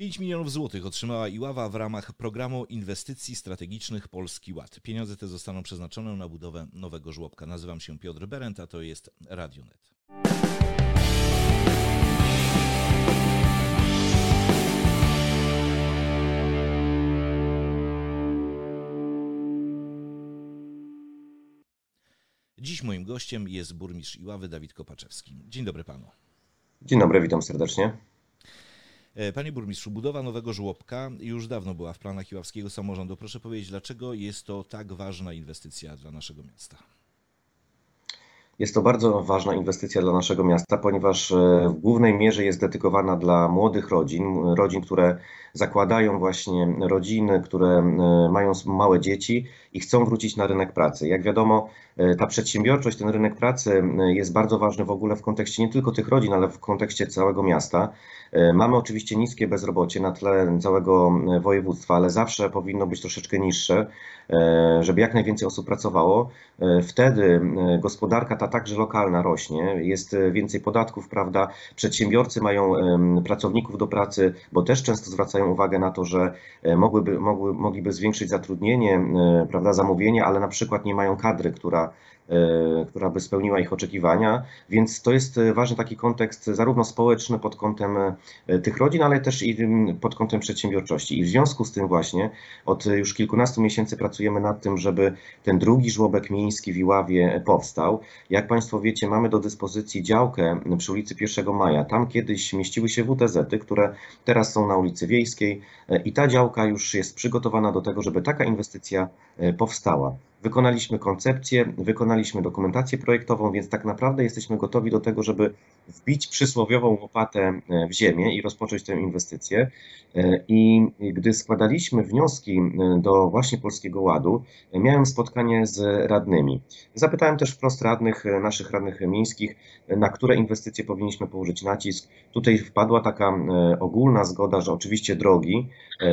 5 milionów złotych otrzymała Iława w ramach programu inwestycji strategicznych Polski Ład. Pieniądze te zostaną przeznaczone na budowę nowego żłobka. Nazywam się Piotr Berent, a to jest Radionet. Dziś moim gościem jest burmistrz Iławy Dawid Kopaczewski. Dzień dobry panu. Dzień dobry, witam serdecznie. E, panie burmistrzu, budowa nowego żłobka już dawno była w planach iławskiego samorządu. Proszę powiedzieć, dlaczego jest to tak ważna inwestycja dla naszego miasta? Jest to bardzo ważna inwestycja dla naszego miasta, ponieważ e, w głównej mierze jest dedykowana dla młodych rodzin, rodzin, które zakładają właśnie rodziny, które e, mają małe dzieci i chcą wrócić na rynek pracy. Jak wiadomo, e, ta przedsiębiorczość, ten rynek pracy jest bardzo ważny w ogóle w kontekście nie tylko tych rodzin, ale w kontekście całego miasta. Mamy oczywiście niskie bezrobocie na tle całego województwa, ale zawsze powinno być troszeczkę niższe, żeby jak najwięcej osób pracowało. Wtedy gospodarka ta także lokalna rośnie, jest e, więcej podatków, prawda? Przedsiębiorcy mają pracowników do pracy, bo też często zwracają uwagę na to, że e, mogłyby, mogły, mogliby zwiększyć zatrudnienie, e, prawda, zamówienie, ale na przykład nie mają kadry, która która by spełniła ich oczekiwania. Więc to jest e, ważny taki kontekst zarówno społeczny pod kątem e, tych rodzin, ale też i pod kątem przedsiębiorczości. I w związku z tym właśnie od już kilkunastu miesięcy pracujemy nad tym, żeby ten drugi żłobek miejski w Iławie powstał. Jak Państwo wiecie, mamy do dyspozycji działkę przy ulicy 1 Maja. Tam kiedyś mieściły się WTZ-y, które teraz są na ulicy Wiejskiej i ta działka już jest przygotowana do tego, żeby taka inwestycja powstała. Wykonaliśmy koncepcję, wykonaliśmy dokumentację projektową, więc tak naprawdę jesteśmy gotowi do tego, żeby wbić przysłowiową łopatę e, w ziemię i rozpocząć tę inwestycję. E, I gdy składaliśmy wnioski e, do właśnie Polskiego Ładu, miałem spotkanie z radnymi. Zapytałem też wprost radnych, naszych radnych miejskich, na które inwestycje powinniśmy położyć nacisk. Tutaj wpadła taka ogólna zgoda, że oczywiście drogi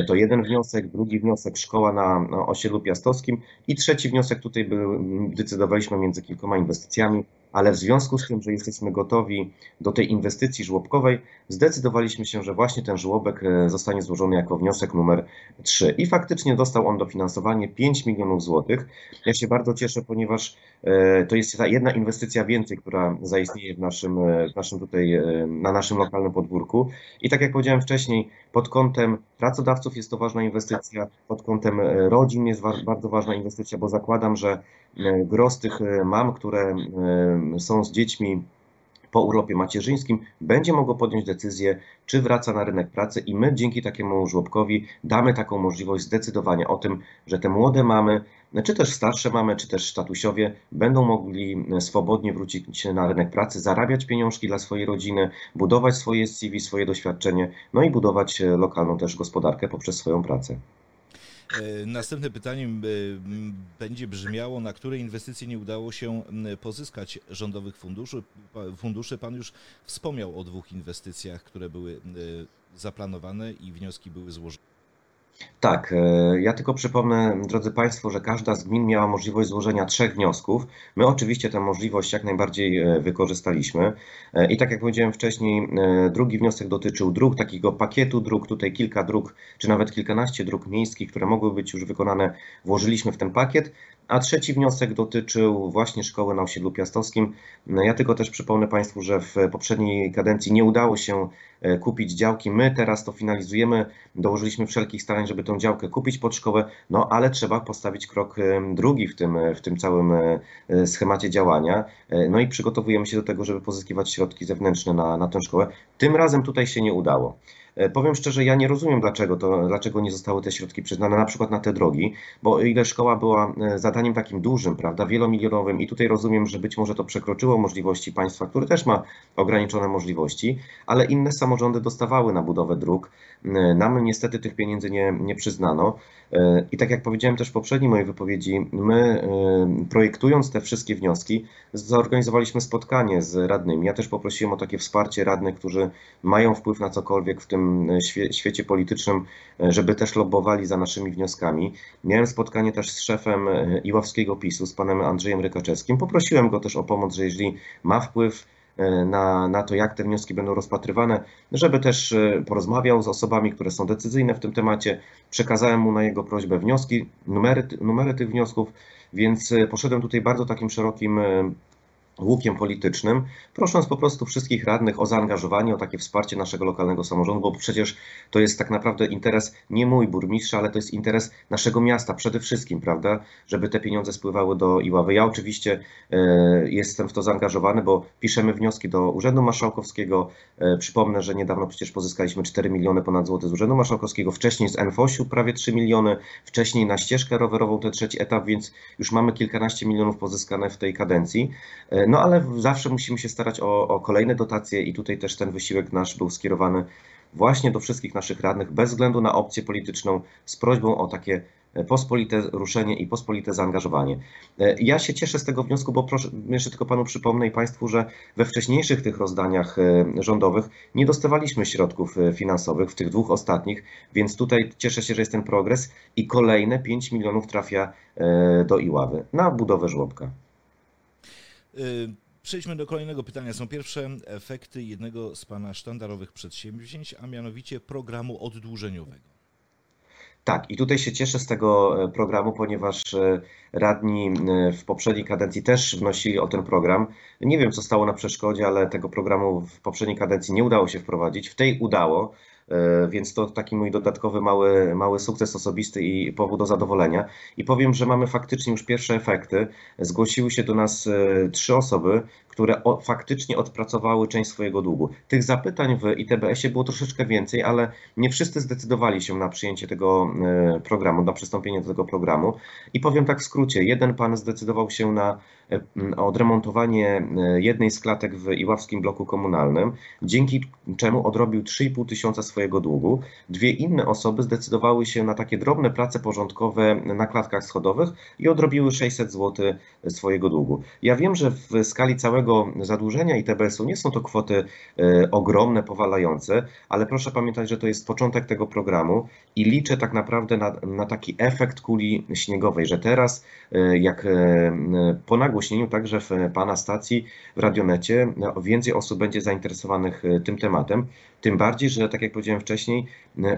to jeden wniosek, drugi wniosek szkoła na osiedlu piastowskim i trzeci wniosek tutaj był, decydowaliśmy między kilkoma inwestycjami ale w związku z tym, że jesteśmy gotowi do tej inwestycji żłobkowej, zdecydowaliśmy się, że właśnie ten żłobek e, zostanie złożony jako wniosek numer 3. I faktycznie dostał on dofinansowanie 5 milionów złotych. Ja się bardzo cieszę, ponieważ e, to jest ta jedna inwestycja więcej, która zaistnieje w naszym, e, w naszym tutaj, na naszym lokalnym podwórku. I tak jak powiedziałem wcześniej, pod kątem pracodawców jest to ważna inwestycja, pod kątem rodzin jest bardzo ważna inwestycja, bo zakładam, że gros tych mam, które są z dziećmi po urlopie macierzyńskim, będzie mogło podjąć decyzję, czy wraca na rynek pracy i my dzięki takiemu żłobkowi damy taką możliwość zdecydowania o tym, że te młode mamy, czy też starsze mamy, czy też statusiowie będą mogli swobodnie wrócić na rynek pracy, zarabiać pieniążki dla swojej rodziny, budować swoje CV, swoje doświadczenie, no i budować lokalną też gospodarkę poprzez swoją pracę. E, następne pytanie e, będzie brzmiało, na które inwestycje nie udało się pozyskać rządowych funduszy. Funduszy pan już wspomniał o dwóch inwestycjach, które były e, zaplanowane i wnioski były złożone. Tak, e, ja tylko przypomnę, drodzy Państwo, że każda z gmin miała możliwość złożenia trzech wniosków. My oczywiście tę możliwość jak najbardziej e, wykorzystaliśmy. E, I tak jak powiedziałem wcześniej, drugi wniosek dotyczył dróg, takiego pakietu dróg, tutaj kilka dróg, czy nawet kilkanaście dróg miejskich, które mogły być już wykonane, włożyliśmy w ten pakiet. A trzeci wniosek dotyczył właśnie szkoły na osiedlu piastowskim. Ja tylko też przypomnę Państwu, że w poprzedniej kadencji nie udało się e, kupić działki. My teraz to finalizujemy. Dołożyliśmy wszelkich starań, żeby tą działkę kupić pod szkołę, no ale trzeba postawić krok e, drugi w tym, e, w tym całym schemacie działania. No i przygotowujemy się do tego, żeby pozyskiwać środki zewnętrzne na, na tę szkołę. Tym razem tutaj się nie udało. E, powiem szczerze, ja nie rozumiem, dlaczego, to, dlaczego nie zostały te środki przyznane na przykład na te drogi, bo ile szkoła była e, zadaniem takim dużym, prawda, wielomilionowym i tutaj rozumiem, że być może to przekroczyło możliwości państwa, które też ma ograniczone możliwości, ale inne samorządy dostawały na budowę dróg. E, nam niestety tych pieniędzy nie, nie przyznano. I tak jak powiedziałem też w poprzedniej mojej wypowiedzi, my projektując te wszystkie wnioski, zorganizowaliśmy spotkanie z radnymi. Ja też poprosiłem o takie wsparcie radnych, którzy mają wpływ na cokolwiek w tym E, świecie politycznym, e, żeby też lobbowali za naszymi wnioskami. Miałem spotkanie też z szefem e, Iławskiego PiSu, z panem Andrzejem Rykaczewskim. Poprosiłem go też o pomoc, że jeżeli ma wpływ na, na to, jak te wnioski będą rozpatrywane, żeby też porozmawiał z osobami, które są decyzyjne w tym temacie. Przekazałem mu na jego prośbę wnioski, numery, numery tych wniosków, więc poszedłem tutaj bardzo takim szerokim łukiem politycznym, prosząc po prostu wszystkich radnych o zaangażowanie, o takie wsparcie naszego lokalnego samorządu, bo przecież to jest tak naprawdę interes nie mój burmistrza, ale to jest interes naszego miasta przede wszystkim, prawda, żeby te pieniądze spływały do Iławy. Ja oczywiście e, jestem w to zaangażowany, bo piszemy wnioski do Urzędu Marszałkowskiego. E, przypomnę, że niedawno przecież pozyskaliśmy 4 miliony ponad złoty z Urzędu Marszałkowskiego, wcześniej z NFOŚ-u prawie 3 miliony, wcześniej na ścieżkę rowerową ten trzeci etap, więc już mamy kilkanaście milionów pozyskane w tej kadencji. E, no ale zawsze musimy się starać o, o kolejne dotacje i tutaj też ten wysiłek nasz był skierowany właśnie do wszystkich naszych radnych, bez względu na opcję polityczną, z prośbą o takie pospolite ruszenie i pospolite zaangażowanie. Ja się cieszę z tego wniosku, bo proszę, jeszcze tylko panu przypomnę i państwu, że we wcześniejszych tych rozdaniach e, rządowych nie dostawaliśmy środków e, finansowych w tych dwóch ostatnich, więc tutaj cieszę się, że jest ten progres i kolejne 5 milionów trafia e, do Iławy na budowę żłobka. Y, przejdźmy do kolejnego pytania. Są pierwsze efekty jednego z Pana sztandarowych przedsięwzięć, a mianowicie programu oddłużeniowego. Tak, i tutaj się cieszę z tego e, programu, ponieważ e, radni w poprzedniej kadencji też wnosili o ten program. Nie wiem, co stało na przeszkodzie, ale tego programu w poprzedniej kadencji nie udało się wprowadzić. W tej udało. E, więc to taki mój dodatkowy mały, mały sukces osobisty i powód do zadowolenia. I powiem, że mamy faktycznie już pierwsze efekty. Zgłosiły się do nas e, trzy osoby, które faktycznie odpracowały część swojego długu. Tych zapytań w ITBS-ie było troszeczkę więcej, ale nie wszyscy zdecydowali się na przyjęcie tego e, programu, na przystąpienie do tego programu. I powiem tak w skrócie, jeden pan zdecydował się na odremontowanie jednej z klatek w Iławskim bloku komunalnym, dzięki czemu odrobił 3,5 tysiąca swojego długu. Dwie inne osoby zdecydowały się na takie drobne prace porządkowe na klatkach schodowych i odrobiły 600 zł swojego długu. Ja wiem, że w skali całego zadłużenia ITBS-u nie są to kwoty e, ogromne, powalające, ale proszę pamiętać, że to jest początek tego programu i liczę tak naprawdę na, na taki efekt kuli śniegowej, że teraz, e, jak e, po nagłośnieniu także w Pana stacji w Radionecie, więcej osób będzie zainteresowanych tym tematem. Tym bardziej, że tak jak powiedziałem wcześniej,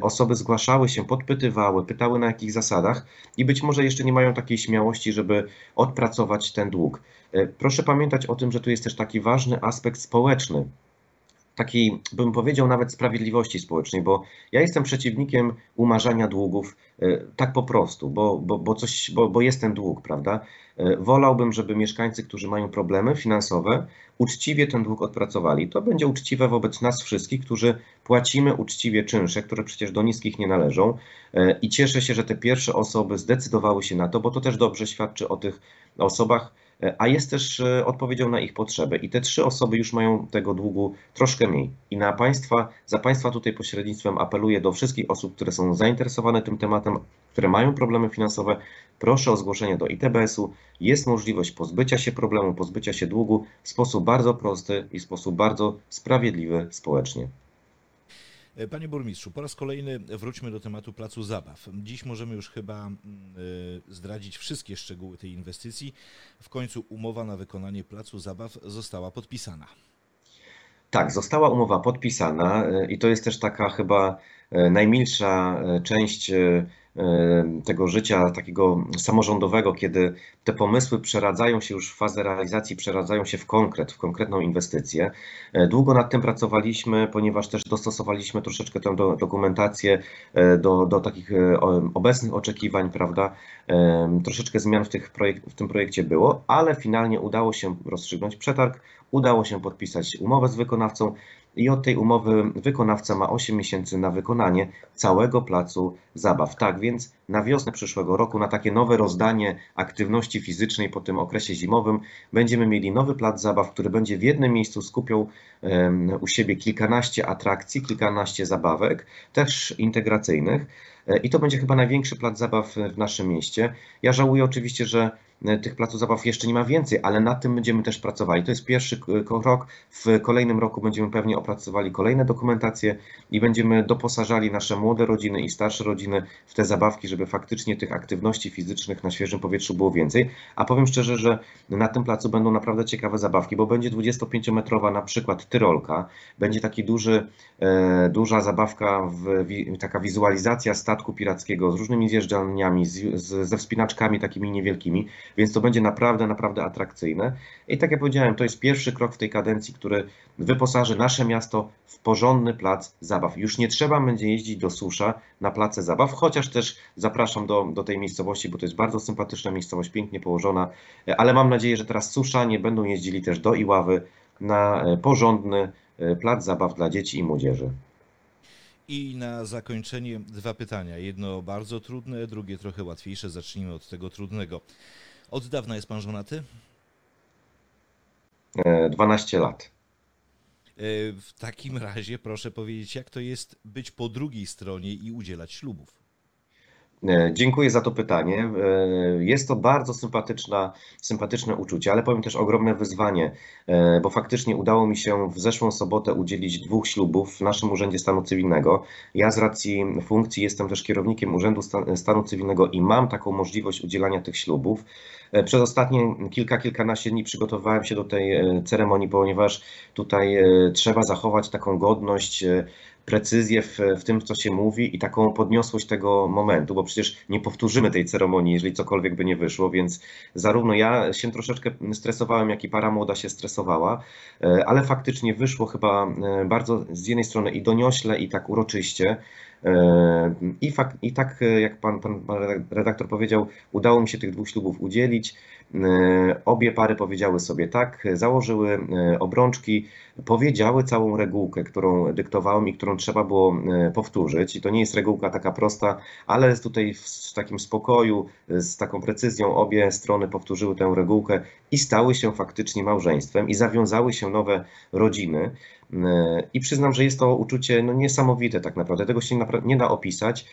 osoby zgłaszały się, podpytywały, pytały na jakich zasadach i być może jeszcze nie mają takiej śmiałości, żeby odpracować ten dług. E, proszę pamiętać o tym, że tu jest też taki ważny aspekt społeczny takiej, bym powiedział, nawet sprawiedliwości społecznej, bo ja jestem przeciwnikiem umarzania długów e, tak po prostu, bo, bo, bo, coś, bo, bo jest ten dług, prawda? E, wolałbym, żeby mieszkańcy, którzy mają problemy finansowe, uczciwie ten dług odpracowali. To będzie uczciwe wobec nas wszystkich, którzy płacimy uczciwie czynsze, które przecież do niskich nie należą. I cieszę się, że te pierwsze osoby zdecydowały się na to, bo to też dobrze świadczy o tych osobach, a jest też e, odpowiedzią na ich potrzeby. I te trzy osoby już mają tego długu troszkę mniej. I na państwa, za państwa tutaj pośrednictwem apeluję do wszystkich osób, które są zainteresowane tym tematem, które mają problemy finansowe, proszę o zgłoszenie do ITBS-u. Jest możliwość pozbycia się problemu, pozbycia się długu w sposób bardzo prosty i w sposób bardzo sprawiedliwy społecznie. E, panie burmistrzu, po raz kolejny wróćmy do tematu placu zabaw. Dziś możemy już chyba mm, e, zdradzić wszystkie szczegóły tej inwestycji. W końcu umowa na wykonanie placu zabaw została podpisana. Tak, została umowa podpisana e, i to jest też taka chyba najmilsza część tego życia takiego samorządowego, kiedy te pomysły przeradzają się już w fazę realizacji, przeradzają się w konkret, w konkretną inwestycję. E, długo nad tym pracowaliśmy, ponieważ też dostosowaliśmy troszeczkę tę dokumentację e, do, do takich e, obecnych oczekiwań, prawda? Troszeczkę zmian w, tych projek w tym projekcie było, ale finalnie udało się rozstrzygnąć przetarg, udało się podpisać umowę z wykonawcą i od tej umowy wykonawca ma 8 miesięcy na wykonanie całego placu zabaw. Tak więc na wiosnę przyszłego roku, na takie nowe rozdanie aktywności fizycznej po tym okresie zimowym, będziemy mieli nowy plac zabaw, który będzie w jednym miejscu skupiał u siebie kilkanaście atrakcji, kilkanaście zabawek, też integracyjnych. E, I to będzie chyba największy plac zabaw w naszym mieście. Ja żałuję oczywiście, że tych placów zabaw jeszcze nie ma więcej, ale nad tym będziemy też pracowali. To jest pierwszy krok. W kolejnym roku będziemy pewnie opracowali kolejne dokumentacje i będziemy doposażali nasze młode rodziny i starsze rodziny w te zabawki, żeby faktycznie tych aktywności fizycznych na świeżym powietrzu było więcej. A powiem szczerze, że na tym placu będą naprawdę ciekawe zabawki, bo będzie 25-metrowa na przykład tyrolka, będzie taki duży, e, duża zabawka, w, taka wizualizacja statku pirackiego z różnymi zjeżdżalniami, z, ze wspinaczkami takimi niewielkimi, więc to będzie naprawdę, naprawdę atrakcyjne. I tak jak powiedziałem, to jest pierwszy krok w tej kadencji, który wyposaży nasze miasto w porządny plac zabaw. Już nie trzeba będzie jeździć do Susza na place zabaw, chociaż też zapraszam do, do tej miejscowości, bo to jest bardzo sympatyczna miejscowość, pięknie położona, ale mam nadzieję, że teraz Susza nie będą jeździli też do Iławy na e, porządny e, plac zabaw dla dzieci i młodzieży. I na zakończenie dwa pytania. Jedno bardzo trudne, drugie trochę łatwiejsze. Zacznijmy od tego trudnego. Od dawna jest pan żonaty? 12 e, lat. W takim razie proszę powiedzieć, jak to jest być po drugiej stronie i udzielać ślubów? E, dziękuję za to pytanie. E, jest to bardzo sympatyczne uczucie, ale powiem też ogromne wyzwanie, e, bo faktycznie udało mi się w zeszłą sobotę udzielić dwóch ślubów w naszym Urzędzie Stanu Cywilnego. Ja z racji funkcji jestem też kierownikiem Urzędu Stanu Cywilnego i mam taką możliwość udzielania tych ślubów. Przez ostatnie kilka, kilkanaście dni przygotowywałem się do tej ceremonii, ponieważ tutaj trzeba zachować taką godność precyzję w, w tym, co się mówi i taką podniosłość tego momentu, bo przecież nie powtórzymy tej ceremonii, jeżeli cokolwiek by nie wyszło, więc zarówno ja się troszeczkę stresowałem, jak i para młoda się stresowała, e, ale faktycznie wyszło chyba e, bardzo z jednej strony i doniośle, i tak uroczyście. E, I, I tak, jak pan, pan redaktor powiedział, udało mi się tych dwóch ślubów udzielić. E, obie pary powiedziały sobie tak, założyły e, obrączki, powiedziały całą regułkę, którą dyktowałem i którą trzeba było e, powtórzyć. I to nie jest regułka taka prosta, ale tutaj w takim spokoju, z taką precyzją obie strony powtórzyły tę regułkę i stały się faktycznie małżeństwem i zawiązały się nowe rodziny. I przyznam, że jest to uczucie no, niesamowite tak naprawdę. Tego się nie da opisać.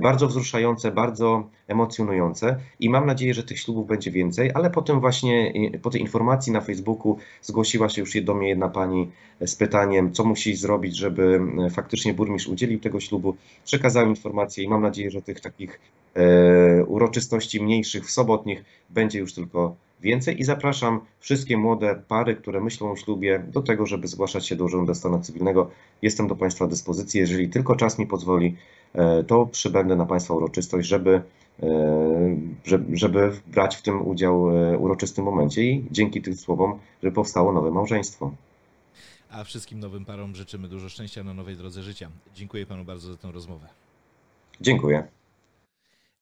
Bardzo wzruszające, bardzo emocjonujące i mam nadzieję, że tych ślubów będzie więcej, ale potem właśnie po tej informacji na Facebooku zgłosiła się już do mnie jedna pani z pytaniem, co musi zrobić, żeby faktycznie burmistrz udzielił tego ślubu. Przekazałem informację i mam nadzieję, że tych takich e, uroczystości mniejszych w sobotnich będzie już tylko więcej i zapraszam wszystkie młode pary, które myślą o ślubie, do tego, żeby zgłaszać się do Urzędu Stanu Cywilnego. Jestem do Państwa dyspozycji. Jeżeli tylko czas mi pozwoli, e, to przybędę na Państwa uroczystość, żeby, e, żeby brać w tym udział e, uroczystym momencie i dzięki tym słowom, żeby powstało nowe małżeństwo. A wszystkim nowym parom życzymy dużo szczęścia na nowej drodze życia. Dziękuję Panu bardzo za tę rozmowę. Dziękuję.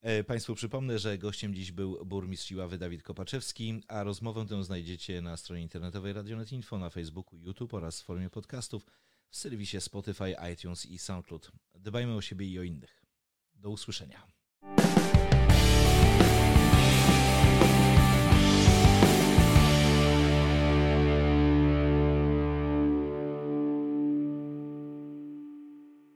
E, państwu przypomnę, że gościem dziś był burmistrz Iławy Dawid Kopaczewski, a rozmowę tę znajdziecie na stronie internetowej Radionet Info, na Facebooku, YouTube oraz w formie podcastów w serwisie Spotify, iTunes i SoundCloud. Dbajmy o siebie i o innych. Do usłyszenia.